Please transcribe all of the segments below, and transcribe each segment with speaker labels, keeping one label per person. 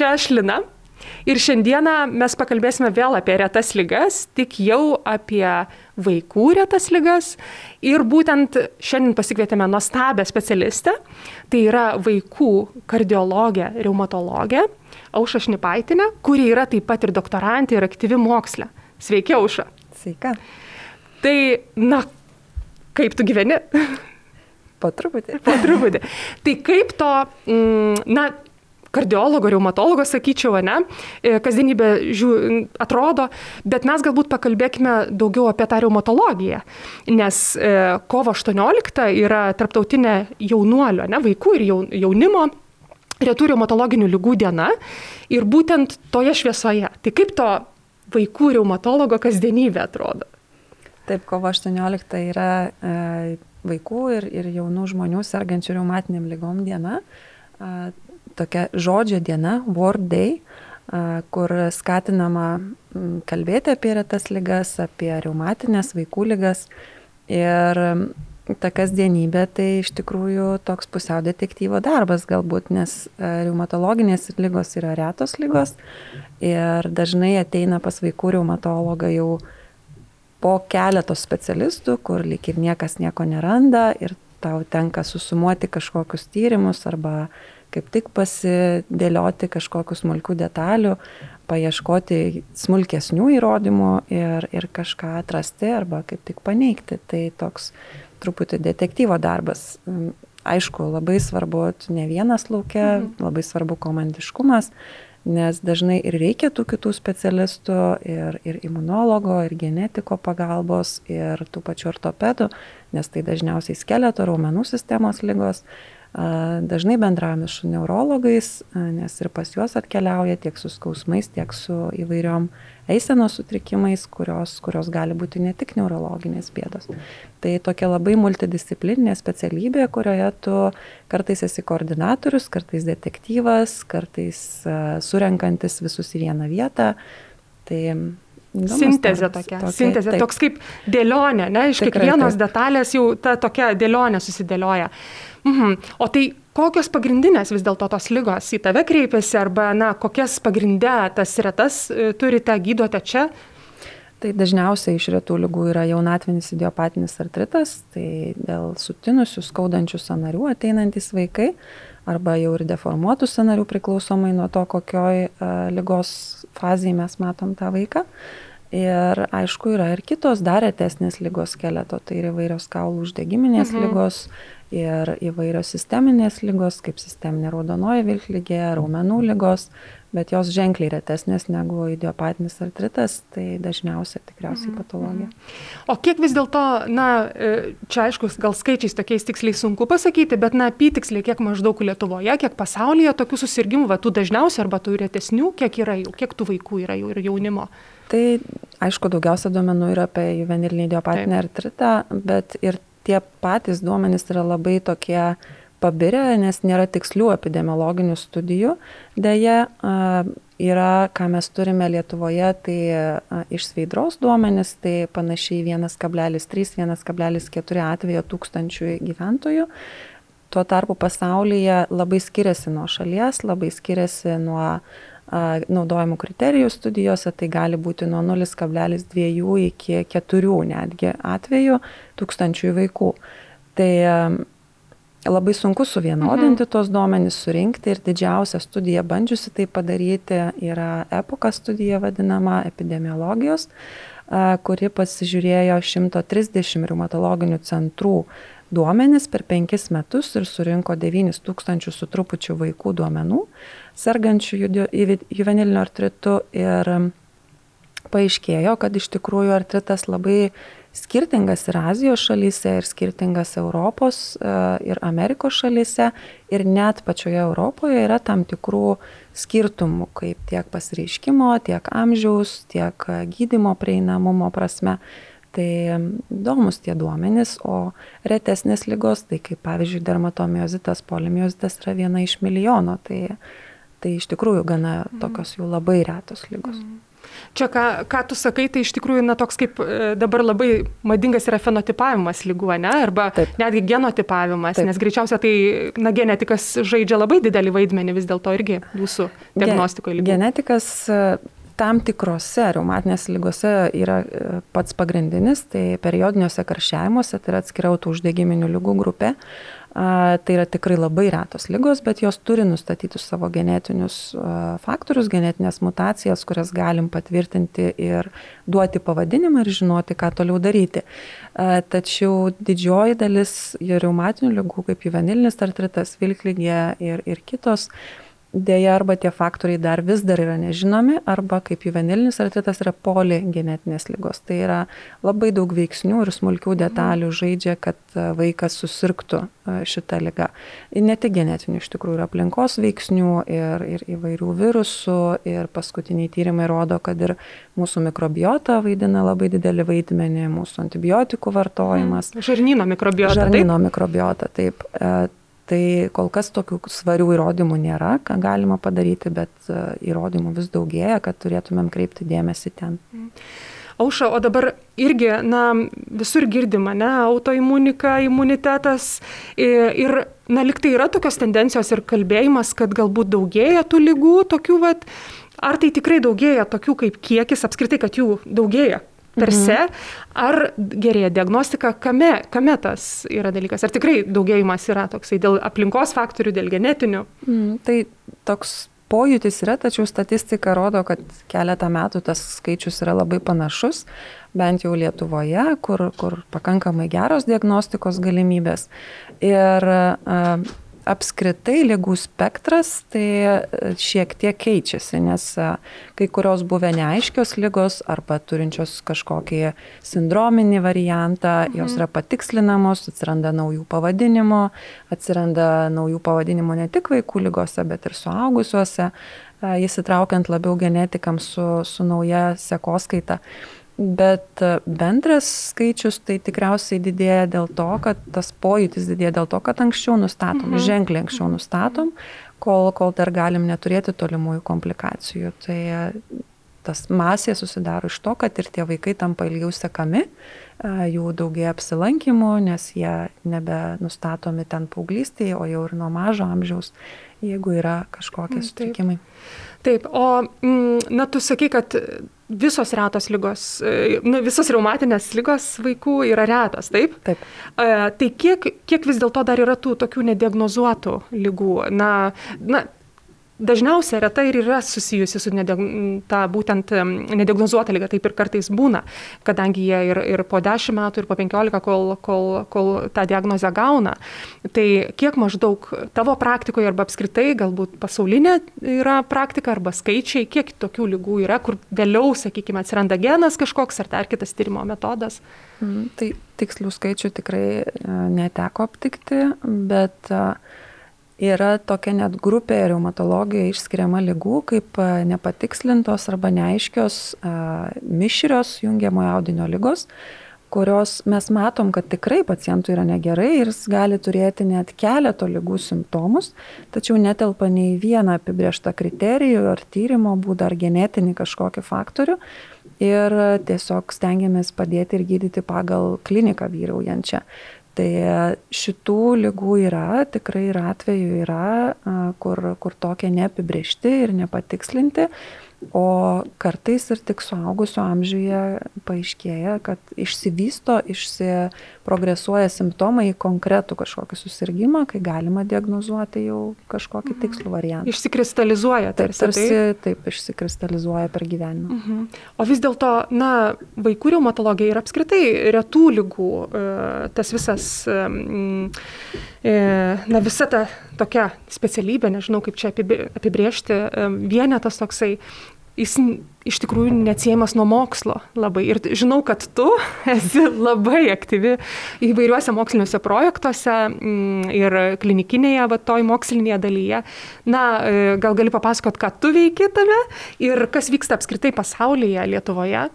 Speaker 1: čia aš Lina. Ir šiandieną mes pakalbėsime vėl apie retas lygas, tik jau apie vaikų retas lygas. Ir būtent šiandien pasikvietėme nuostabę specialistę, tai yra vaikų kardiologė, reumatologė Auša Šnipaitinė, kuri yra taip pat ir doktorantė ir aktyvi moksle. Sveiki, Auša.
Speaker 2: Sveika.
Speaker 1: Tai, na, kaip tu gyveni?
Speaker 2: Po truputį.
Speaker 1: Po truputį. Tai kaip to, mm, na, kardiologo, reumatologo, sakyčiau, ne, e, kasdienybė žiū, atrodo, bet mes galbūt pakalbėkime daugiau apie tą reumatologiją, nes e, kovo 18 yra tarptautinė jaunuolio, ne, vaikų ir jaunimo retų reumatologinių lygų diena ir būtent toje šviesoje. Tai kaip to vaikų reumatologo kasdienybė atrodo?
Speaker 2: Taip, kovo 18 yra e, vaikų ir, ir jaunų žmonių sergančių reumatiniam lygom diena. E, tokia žodžio diena, Word Day, kur skatinama kalbėti apie retas lygas, apie reumatinės vaikų lygas. Ir ta kasdienybė tai iš tikrųjų toks pusiau detektyvo darbas galbūt, nes reumatologinės lygos yra retos lygos ir dažnai ateina pas vaikų reumatologą jau po keletos specialistų, kur lyg ir niekas nieko neranda ir tau tenka susumuoti kažkokius tyrimus arba kaip tik pasidėlioti kažkokių smulkių detalių, paieškoti smulkesnių įrodymų ir, ir kažką atrasti arba kaip tik paneigti. Tai toks truputį detektyvo darbas. Aišku, labai svarbu ne vienas laukia, mhm. labai svarbu komandiškumas, nes dažnai ir reikia tų kitų specialistų, ir, ir imunologo, ir genetiko pagalbos, ir tų pačių ortopedų, nes tai dažniausiai skeleto raumenų sistemos lygos. Dažnai bendravome su neurologais, nes ir pas juos atkeliauja tiek su skausmais, tiek su įvairiom eisenos sutrikimais, kurios, kurios gali būti ne tik neurologinės bėdos. Tai tokia labai multidisciplininė specialybė, kurioje tu kartais esi koordinatorius, kartais detektyvas, kartais surenkantis visus į vieną vietą. Tai
Speaker 1: Įdomus sintezė tokia, tokia sintezė, taip. toks kaip dėlionė, ne, iš Tikrai, kiekvienos taip. detalės jau ta tokia dėlionė susidėlioja. Mhm. O tai kokios pagrindinės vis dėlto tos lygos į tave kreipiasi arba, na, kokias pagrindę tas retas e, turite, gydote čia?
Speaker 2: Tai dažniausiai iš retų lygų yra jaunatvinis idiopatinis artritas, tai dėl sutinusių, skaudančių sanarių ateinantis vaikai arba jau ir deformuotų sanarių priklausomai nuo to, kokioj uh, lygos fazėje mes matom tą vaiką. Ir aišku, yra ir kitos dar retesnės lygos skeleto, tai ir įvairios kaulų uždegiminės mhm. lygos, ir įvairios sisteminės lygos, kaip sisteminė raudonoji vilklygė, raumenų lygos, bet jos ženkliai retesnės negu idiopatinis artritas, tai dažniausiai tikriausiai mhm, patologija.
Speaker 1: Mhm. O kiek vis dėlto, na, e, čia aišku, gal skaičiais tokiais tiksliai sunku pasakyti, bet, na, apytiksliai, kiek maždaug Lietuvoje, kiek pasaulyje tokių susirgymų, va, tų dažniausių arba tų retesnių, kiek yra jų, kiek tų vaikų yra jų ir jaunimo?
Speaker 2: Tai aišku, daugiausia duomenų yra apie juvenilinį idiopatinį artritą, bet ir tie patys duomenys yra labai tokie pabirę, nes nėra tikslių epidemiologinių studijų. Deja, yra, ką mes turime Lietuvoje, tai iš sveidros duomenys, tai panašiai 1,3-1,4 atvejo tūkstančių gyventojų. Tuo tarpu pasaulyje labai skiriasi nuo šalies, labai skiriasi nuo naudojimų kriterijų studijose, tai gali būti nuo 0,2 iki 4 netgi atvejų tūkstančių vaikų. Tai labai sunku suvienodinti mhm. tos duomenys, surinkti ir didžiausia studija bandžiusi tai padaryti yra epoka studija vadinama epidemiologijos, kuri pasižiūrėjo 130 reumatologinių centrų duomenis per penkis metus ir surinko 9 tūkstančių su trupučiu vaikų duomenų sergančių juveniliniu artritu ir paaiškėjo, kad iš tikrųjų artritas labai skirtingas ir Azijos šalyse, ir skirtingas Europos e, ir Amerikos šalyse, ir net pačioje Europoje yra tam tikrų skirtumų, kaip tiek pasireiškimo, tiek amžiaus, tiek gydimo prieinamumo prasme. Tai įdomus tie duomenys, o retesnės lygos, tai kaip pavyzdžiui dermatomiozitas, polimiozitas yra viena iš milijono, tai, tai iš tikrųjų gana tokios jau labai retos lygos. Mm.
Speaker 1: Čia, ką, ką tu sakai, tai iš tikrųjų, na, toks kaip e, dabar labai madingas yra fenotipavimas lygų, ne? Arba Taip. netgi genotipavimas, Taip. nes greičiausiai tai, na, genetikas žaidžia labai didelį vaidmenį vis dėlto irgi jūsų diagnostikoje lygų.
Speaker 2: Genetikas e, tam tikrose reumatinės lygose yra e, pats pagrindinis, tai periodiniuose karščiavimuose, tai yra atskira autouždegiminių lygų grupė. Tai yra tikrai labai retos lygos, bet jos turi nustatyti savo genetinius faktorius, genetinės mutacijas, kurias galim patvirtinti ir duoti pavadinimą ir žinoti, ką toliau daryti. Tačiau didžioji dalis reumatinių lygų, kaip juvenilinis artritas, vilklygė ir, ir kitos, a, Deja, arba tie faktoriai dar vis dar yra nežinomi, arba kaip juvenilinis artritas yra poligenetinės lygos. Tai yra labai daug veiksnių ir smulkių detalių žaidžia, kad e, vaikas susirgtų e, šitą lygą. Ir ne tik genetinių, iš tikrųjų, ir aplinkos veiksnių, ir, ir įvairių virusų, ir paskutiniai tyrimai rodo, kad ir mūsų mikrobiota vaidina labai didelį vaidmenį, mūsų antibiotikų vartojimas.
Speaker 1: Žarnyno mikrobiota.
Speaker 2: Žarnyno taip? mikrobiota, taip. Tai kol kas tokių svarių įrodymų nėra, ką galima padaryti, bet e, įrodymų vis daugėja, kad turėtumėm kreipti dėmesį ten.
Speaker 1: Auša, o dabar irgi, na, visur girdima, ne, autoimunika, imunitetas ir, na, liktai yra tokios tendencijos ir kalbėjimas, kad galbūt daugėja tų lygų, tokių, vat, ar tai tikrai daugėja tokių kaip kiekis, apskritai, kad jų daugėja? Per se, mhm. ar gerėja diagnostika, kame, kame tas yra dalykas, ar tikrai daugėjimas yra toksai dėl aplinkos faktorių, dėl genetinių?
Speaker 2: Mm, tai toks pojūtis yra, tačiau statistika rodo, kad keletą metų tas skaičius yra labai panašus, bent jau Lietuvoje, kur, kur pakankamai geros diagnostikos galimybės. Ir uh, apskritai lygų spektras tai e, šiek tiek keičiasi, nes e, kai kurios buvę neaiškios lygos arba turinčios kažkokį sindrominį variantą, mhm. jos yra patikslinamos, atsiranda naujų pavadinimų, atsiranda naujų pavadinimų ne tik vaikų lygose, bet ir suaugusiuose, e, įsitraukiant labiau genetikams su, su nauja sekoskaita. Bet e, bendras skaičius tai tikriausiai didėja dėl to, kad tas pojūtis didėja dėl to, kad anksčiau nustatom, mhm. ženkliai anksčiau nustatom, kol, kol dar galim neturėti tolimųjų komplikacijų. Tai e, tas masė susidaro iš to, kad ir tie vaikai tampa ilgiau sekami, e, jų daugėja apsilankimų, nes jie nebenustatomi ten paauglystėje, o jau ir nuo mažo amžiaus, jeigu yra kažkokie mm, sutrikimai.
Speaker 1: Taip, o mm, na, tu sakai, kad visos retos lygos, e, nu, visos reumatinės lygos vaikų yra retos, taip?
Speaker 2: Taip.
Speaker 1: E, tai kiek, kiek vis dėlto dar yra tų tokių nediagnozuotų lygų? Na, na, dažniausiai reta ir yra susijusi su nediag... ta būtent nediagnozuota lyga, taip ir kartais būna, kadangi jie ir, ir po 10 metų, ir po 15, kol, kol, kol tą diagnozę gauna. Tai kiek maždaug tavo praktikoje arba apskritai galbūt pasaulinė yra praktika arba skaičiai, kiek tokių lygų yra, kur vėliau, sakykime, atsiranda genas kažkoks ar dar kitas tyrimo metodas?
Speaker 2: Mm, tai tikslių skaičių tikrai e, neteko aptikti, bet uh, yra tokia net grupė reumatologijoje išskiriama lygų kaip nepatikslintos arba neaiškios mišrios jungiamojo audinio lygos, kurios mes matom, kad tikrai pacientui yra negerai ir jis gali turėti net keleto lygų simptomus, tačiau netelpa nei vieną apibrieštą kriterijų ar tyrimo būdą ar genetinį kažkokį faktorių. Ir tiesiog stengiamės padėti ir gydyti pagal kliniką vyraujančią. Tai šitų lygų yra, tikrai ir atveju yra, kur, kur tokie neapibriešti ir nepatikslinti. O kartais ir tik suaugusio amžiuje paaiškėja, kad išsivysto, išsiprogresuoja simptomai į konkretų kažkokį susirgymą, kai galima diagnozuoti jau kažkokį mhm. tikslų variantą.
Speaker 1: Išsikristalizuoja,
Speaker 2: tarsi, tarsi taip, taip išsikristalizuoja per gyvenimą.
Speaker 1: Mhm. O vis dėlto, na, vaikų reumatologija ir apskritai retų lygų, e, tas visas, e, na, visa ta tokia specialybė, nežinau kaip čia apibriežti, vienetas toksai jis iš tikrųjų neatsiejamas nuo mokslo labai. Ir žinau, kad tu esi labai aktyvi įvairiuose moksliniuose projektuose mm, ir klinikinėje, va, toj mokslinėje dalyje. Na, e, gal gali papasakot, ką tu veiki tame ir kas vyksta apskritai pasaulyje, Lietuvoje?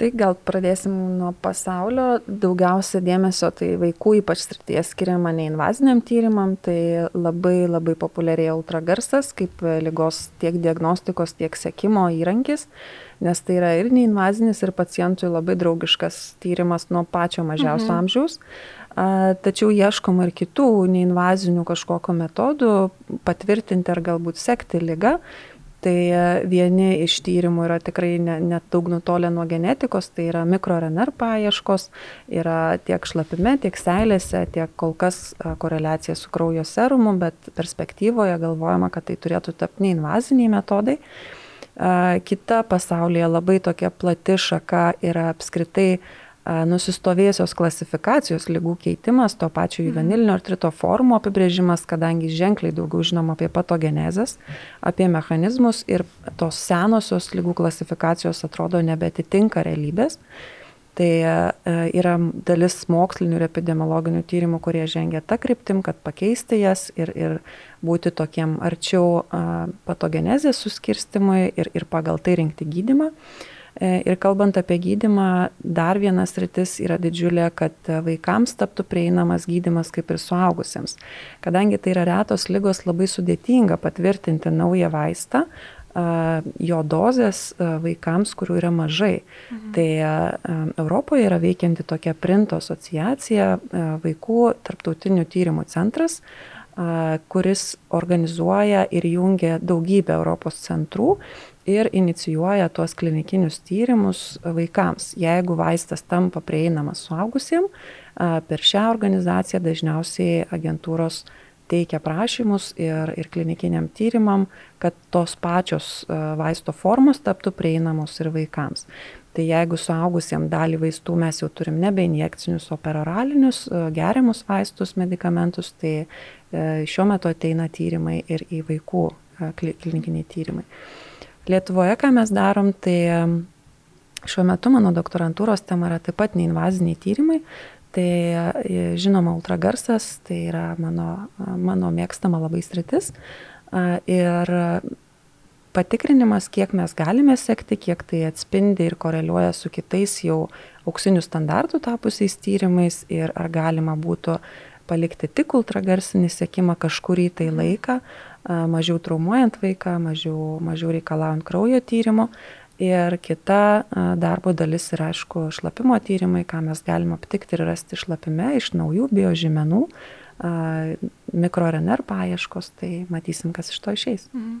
Speaker 2: Tai gal pradėsim nuo pasaulio. Daugiausia dėmesio tai vaikų ypač srityje skiriama neinvaziniam tyrimam, tai labai labai populiarėja ultragarsas kaip lygos tiek diagnostikos, tiek sekimo įrankis, nes tai yra ir neinvazinis, ir pacientui labai draugiškas tyrimas nuo pačio mažiausio mhm. amžiaus. Tačiau ieškoma ir kitų neinvazinių kažkokio metodų patvirtinti ar galbūt sekti lygą. Tai e, vieni iš tyrimų yra tikrai net ne nutolę nuo genetikos, tai yra mikroRNR paieškos, yra tiek šlapime, tiek seilėse, tiek kol kas e, koreliacija su kraujo serumu, bet perspektyvoje galvojama, kad tai turėtų tapti neinvaziniai metodai. E, kita pasaulyje labai tokia plati šaka yra apskritai nusistovėjusios klasifikacijos lygų keitimas, to pačio mhm. juvenilinio artrito formų apibrėžimas, kadangi ženkliai daugiau žinom apie patogenezes, apie mechanizmus ir tos senosios lygų klasifikacijos atrodo nebetitinka realybės. Tai yra dalis mokslinių ir epidemiologinių tyrimų, kurie žengia tą kryptim, kad pakeisti jas ir, ir būti tokiem arčiau patogenezės suskirstimui ir, ir pagal tai rinkti gydimą. E, ir kalbant apie gydimą, dar vienas rytis yra didžiulė, kad vaikams taptų prieinamas gydimas kaip ir suaugusiems. Kadangi tai yra retos lygos, labai sudėtinga patvirtinti naują vaistą, jo dozės vaikams, kurių yra mažai. Mhm. Tai Europoje yra veikianti tokia Printo asociacija, vaikų tarptautinių tyrimų centras, kuris organizuoja ir jungia daugybę Europos centrų ir inicijuoja tuos klinikinius tyrimus vaikams. Jeigu vaistas tampa prieinamas suaugusiems, per šią organizaciją dažniausiai agentūros teikia prašymus ir, ir klinikiniam tyrimam, kad tos pačios vaisto formos taptų prieinamos ir vaikams. Tai jeigu suaugusiems dalį vaistų mes jau turim nebe injekcinius, o peroralinius, geriamus vaistus, medikamentus, tai e, šiuo metu ateina tyrimai ir į vaikų klinikiniai tyrimai. Lietuvoje, ką mes darom, tai šiuo metu mano doktorantūros tema yra taip pat neinvaziniai tyrimai. Tai e, žinoma, ultragarsas, tai yra mano, mano mėgstama labai sritis. Ir patikrinimas, kiek mes galime sekti, kiek tai atspindi ir koreliuoja su kitais jau auksinių standartų tapusiais tyrimais ir ar galima būtų palikti tik ultragarsinį sekimą kažkurį tai laiką, mažiau traumuojant vaiką, mažiau, mažiau reikalaujant kraujo tyrimo. Ir kita darbo dalis yra, aišku, šlapimo tyrimai, ką mes galime aptikti ir rasti šlapime iš naujų biožymenų, mikroRNR paieškos, tai matysim, kas iš to išeis. Mhm.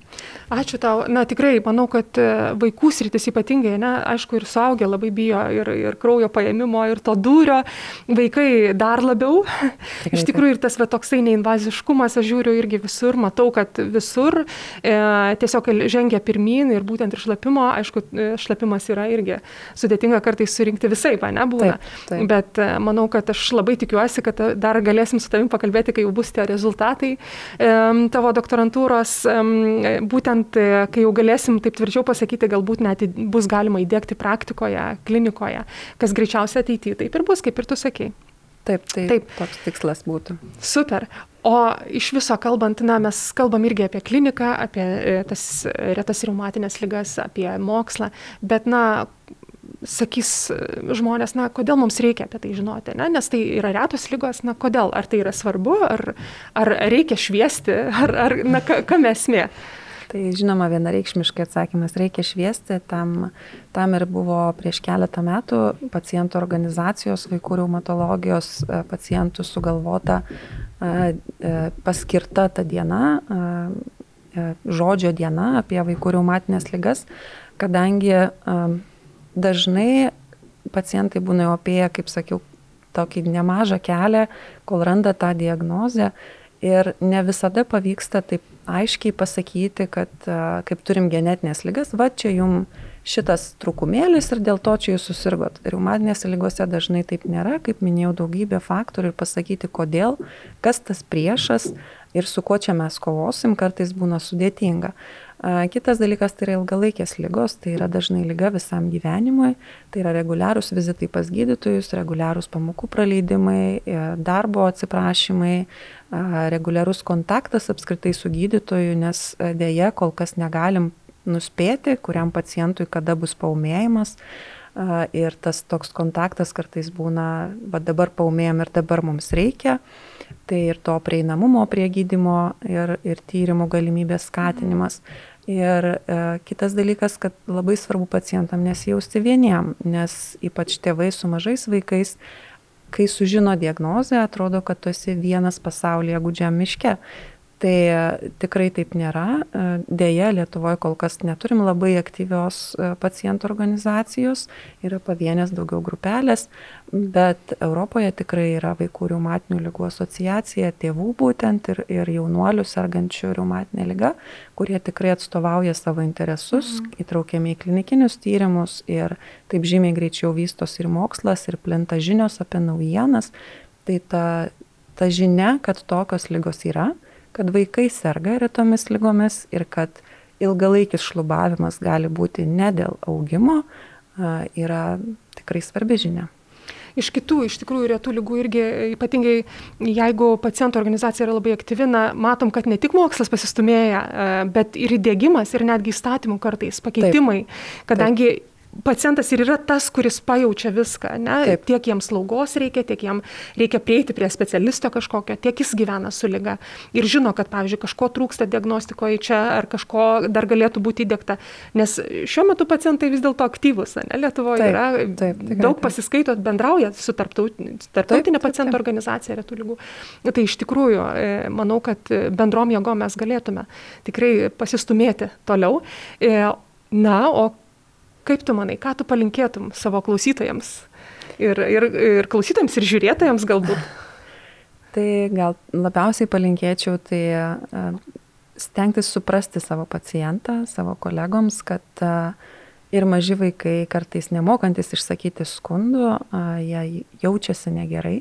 Speaker 1: Ačiū tau. Na tikrai, manau, kad e, vaikų sritis ypatingai, ne, aišku, ir suaugę labai bijo ir, ir kraujo paėmimo, ir to dūrio, vaikai dar labiau. Tikrai, iš tikrųjų, ir tas va, toksai neinvaziškumas, aš žiūriu irgi visur, matau, kad visur e, tiesiog žengia pirmin ir būtent ir šlapimo, aišku, e, šlapimas yra irgi sudėtinga kartais surinkti visai, ne, būna. Taip, taip. Bet e, manau, kad aš labai tikiuosi, kad dar galėsim su tavim pakalbėti, kai jau bus tie rezultatai rezultatai tavo doktorantūros, būtent e, kai jau galėsim taip tvirčiau pasakyti, galbūt net bus galima įdėkti praktikoje, klinikoje, kas greičiausiai ateityje taip ir bus, kaip ir tu sakei.
Speaker 2: Taip, tai taip. toks tikslas būtų.
Speaker 1: Super. O iš viso kalbant, na, mes kalbam irgi apie kliniką, apie e, tas retas reumatinės lygas, apie mokslą, bet, na, sakys žmonės, na, kodėl mums reikia apie tai žinoti, ne? nes tai yra retos lygos, na, kodėl, ar tai yra svarbu, ar, ar reikia šviesti, ar, ar na, kam esmė.
Speaker 2: Tai žinoma, vienareikšmiškai atsakymas reikia šviesti, tam, tam ir buvo prieš keletą metų pacientų organizacijos, vaikų reumatologijos e, pacientų sugalvota, e, e, paskirta ta diena, žodžio diena apie vaikų reumatinės lygas, kadangi dažnai pacientai būna jau apie, kaip sakiau, tokį nemažą kelią, kol randa tą diagnozę ir ne visada pavyksta taip aiškiai pasakyti, kad kaip turim genetinės lygas, va čia jums šitas trūkumėlis ir dėl to čia jūs susirgot. Reumatinėse lygose dažnai taip nėra, kaip minėjau, daugybė faktorių ir pasakyti, kodėl, kas tas priešas ir su kuo čia mes kovosim, kartais būna sudėtinga. Kitas dalykas tai yra ilgalaikės lygos, tai yra dažnai lyga visam gyvenimui, tai yra reguliarūs vizitai pas gydytojus, reguliarūs pamokų praleidimai, e, darbo atsiprašymai, reguliarus kontaktas apskritai su gydytoju, nes e, dėje kol kas negalim nuspėti, kuriam pacientui kada bus paumėjimas. ir tas toks kontaktas kartais būna, va dabar paumėjom ir dabar mums reikia, tai ir to prieinamumo prie gydimo ir, ir tyrimų galimybės skatinimas. Ir e, kitas dalykas, kad labai svarbu pacientam nesijausti vieniem, nes ypač tėvai su mažais vaikais, kai sužino diagnozę, atrodo, kad tu esi vienas pasaulyje gudžiam miške. Tai e, tikrai taip nėra. E, deja, Lietuvoje kol kas neturim labai aktyvios e, pacientų organizacijos, yra pavienės daugiau grupelės, bet Europoje tikrai yra vaikų reumatinių lygų asociacija, tėvų būtent ir, ir jaunuolių sergančių reumatinė lyga, kurie tikrai atstovauja savo interesus, mhm. įtraukiami į klinikinius tyrimus ir taip žymiai greičiau vystos ir mokslas, ir plinta žinios apie naujienas. Tai ta, ta žinia, kad tokios lygos yra, kad vaikai serga retomis lygomis ir kad ilgalaikis šlubavimas gali būti ne dėl augimo, yra tikrai svarbi žinia.
Speaker 1: Iš kitų, iš tikrųjų, retų lygų irgi, ypatingai jeigu pacientų organizacija yra labai aktyvi, na, matom, kad ne tik mokslas pasistumėja, bet ir įdėgymas, ir netgi įstatymų kartais pakeitimai, Taip. kadangi Taip pacientas ir yra tas, kuris pajaučia viską, ne? Taip. Tiek jiems slaugos reikia, tiek jam reikia prieiti prie specialisto kažkokio, tiek jis gyvena su lyga. Ir žino, kad, pavyzdžiui, kažko trūksta diagnostikoje čia, ar kažko dar galėtų būti įdėkta. Nes šiuo metu pacientai vis dėlto aktyvus, ne? Lietuvoje taip, yra taip, tikrai, daug pasiskaitot, bendrauja su tarptautinė, taip, pacientų taip. organizacija retų lygų. Tai iš tikrųjų, e, manau, kad bendrom jėgom mes galėtume tikrai pasistumėti toliau. E, na, o Kaip tu manai, ką tu palinkėtum savo klausytojams? Ir, ir, ir klausytojams, ir žiūrėtojams galbūt?
Speaker 2: Tai gal labiausiai palinkėčiau tai e, stengtis suprasti savo pacientą, savo kolegoms, kad e, ir maži vaikai kartais nemokantis išsakyti skundų, jie jaučiasi negerai.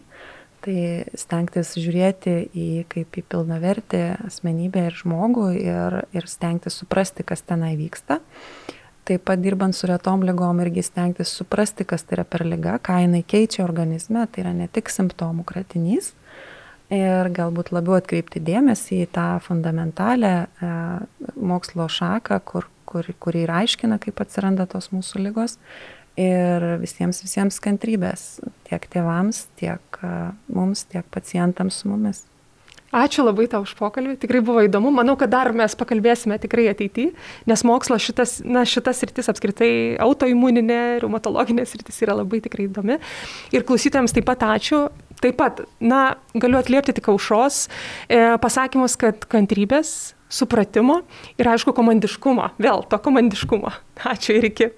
Speaker 2: Tai stengtis žiūrėti į kaip į pilnavertį asmenybę ir žmogų ir, ir stengtis suprasti, kas tenai vyksta. Uh, taip pat dirbant su retom lygom irgi stengtis suprasti, kas tai yra per lyga, ką jinai keičia organizme, tai yra ne tik simptomų kratinys. Ir galbūt labiau atkreipti dėmesį į tą fundamentalę e, mokslo šaką, kur, kur, kuri ir aiškina, kaip atsiranda tos mūsų lygos. Ir visiems, visiems kantrybės, tiek tėvams, tiek e, mums, tiek pacientams su mumis.
Speaker 1: Ačiū labai tau už pokalbį, tikrai buvo įdomu. Manau, kad dar mes pakalbėsime tikrai ateityje, nes mokslo šitas, na, šitas rytis apskritai autoimuninė, reumatologinė rytis yra labai tikrai įdomi. Ir klausytojams taip pat ačiū. Taip pat, na, galiu atliepti tik aušros e, pasakymus, kad kantrybės, supratimo ir aišku komandiškumo, vėl to komandiškumo. Ačiū ir iki.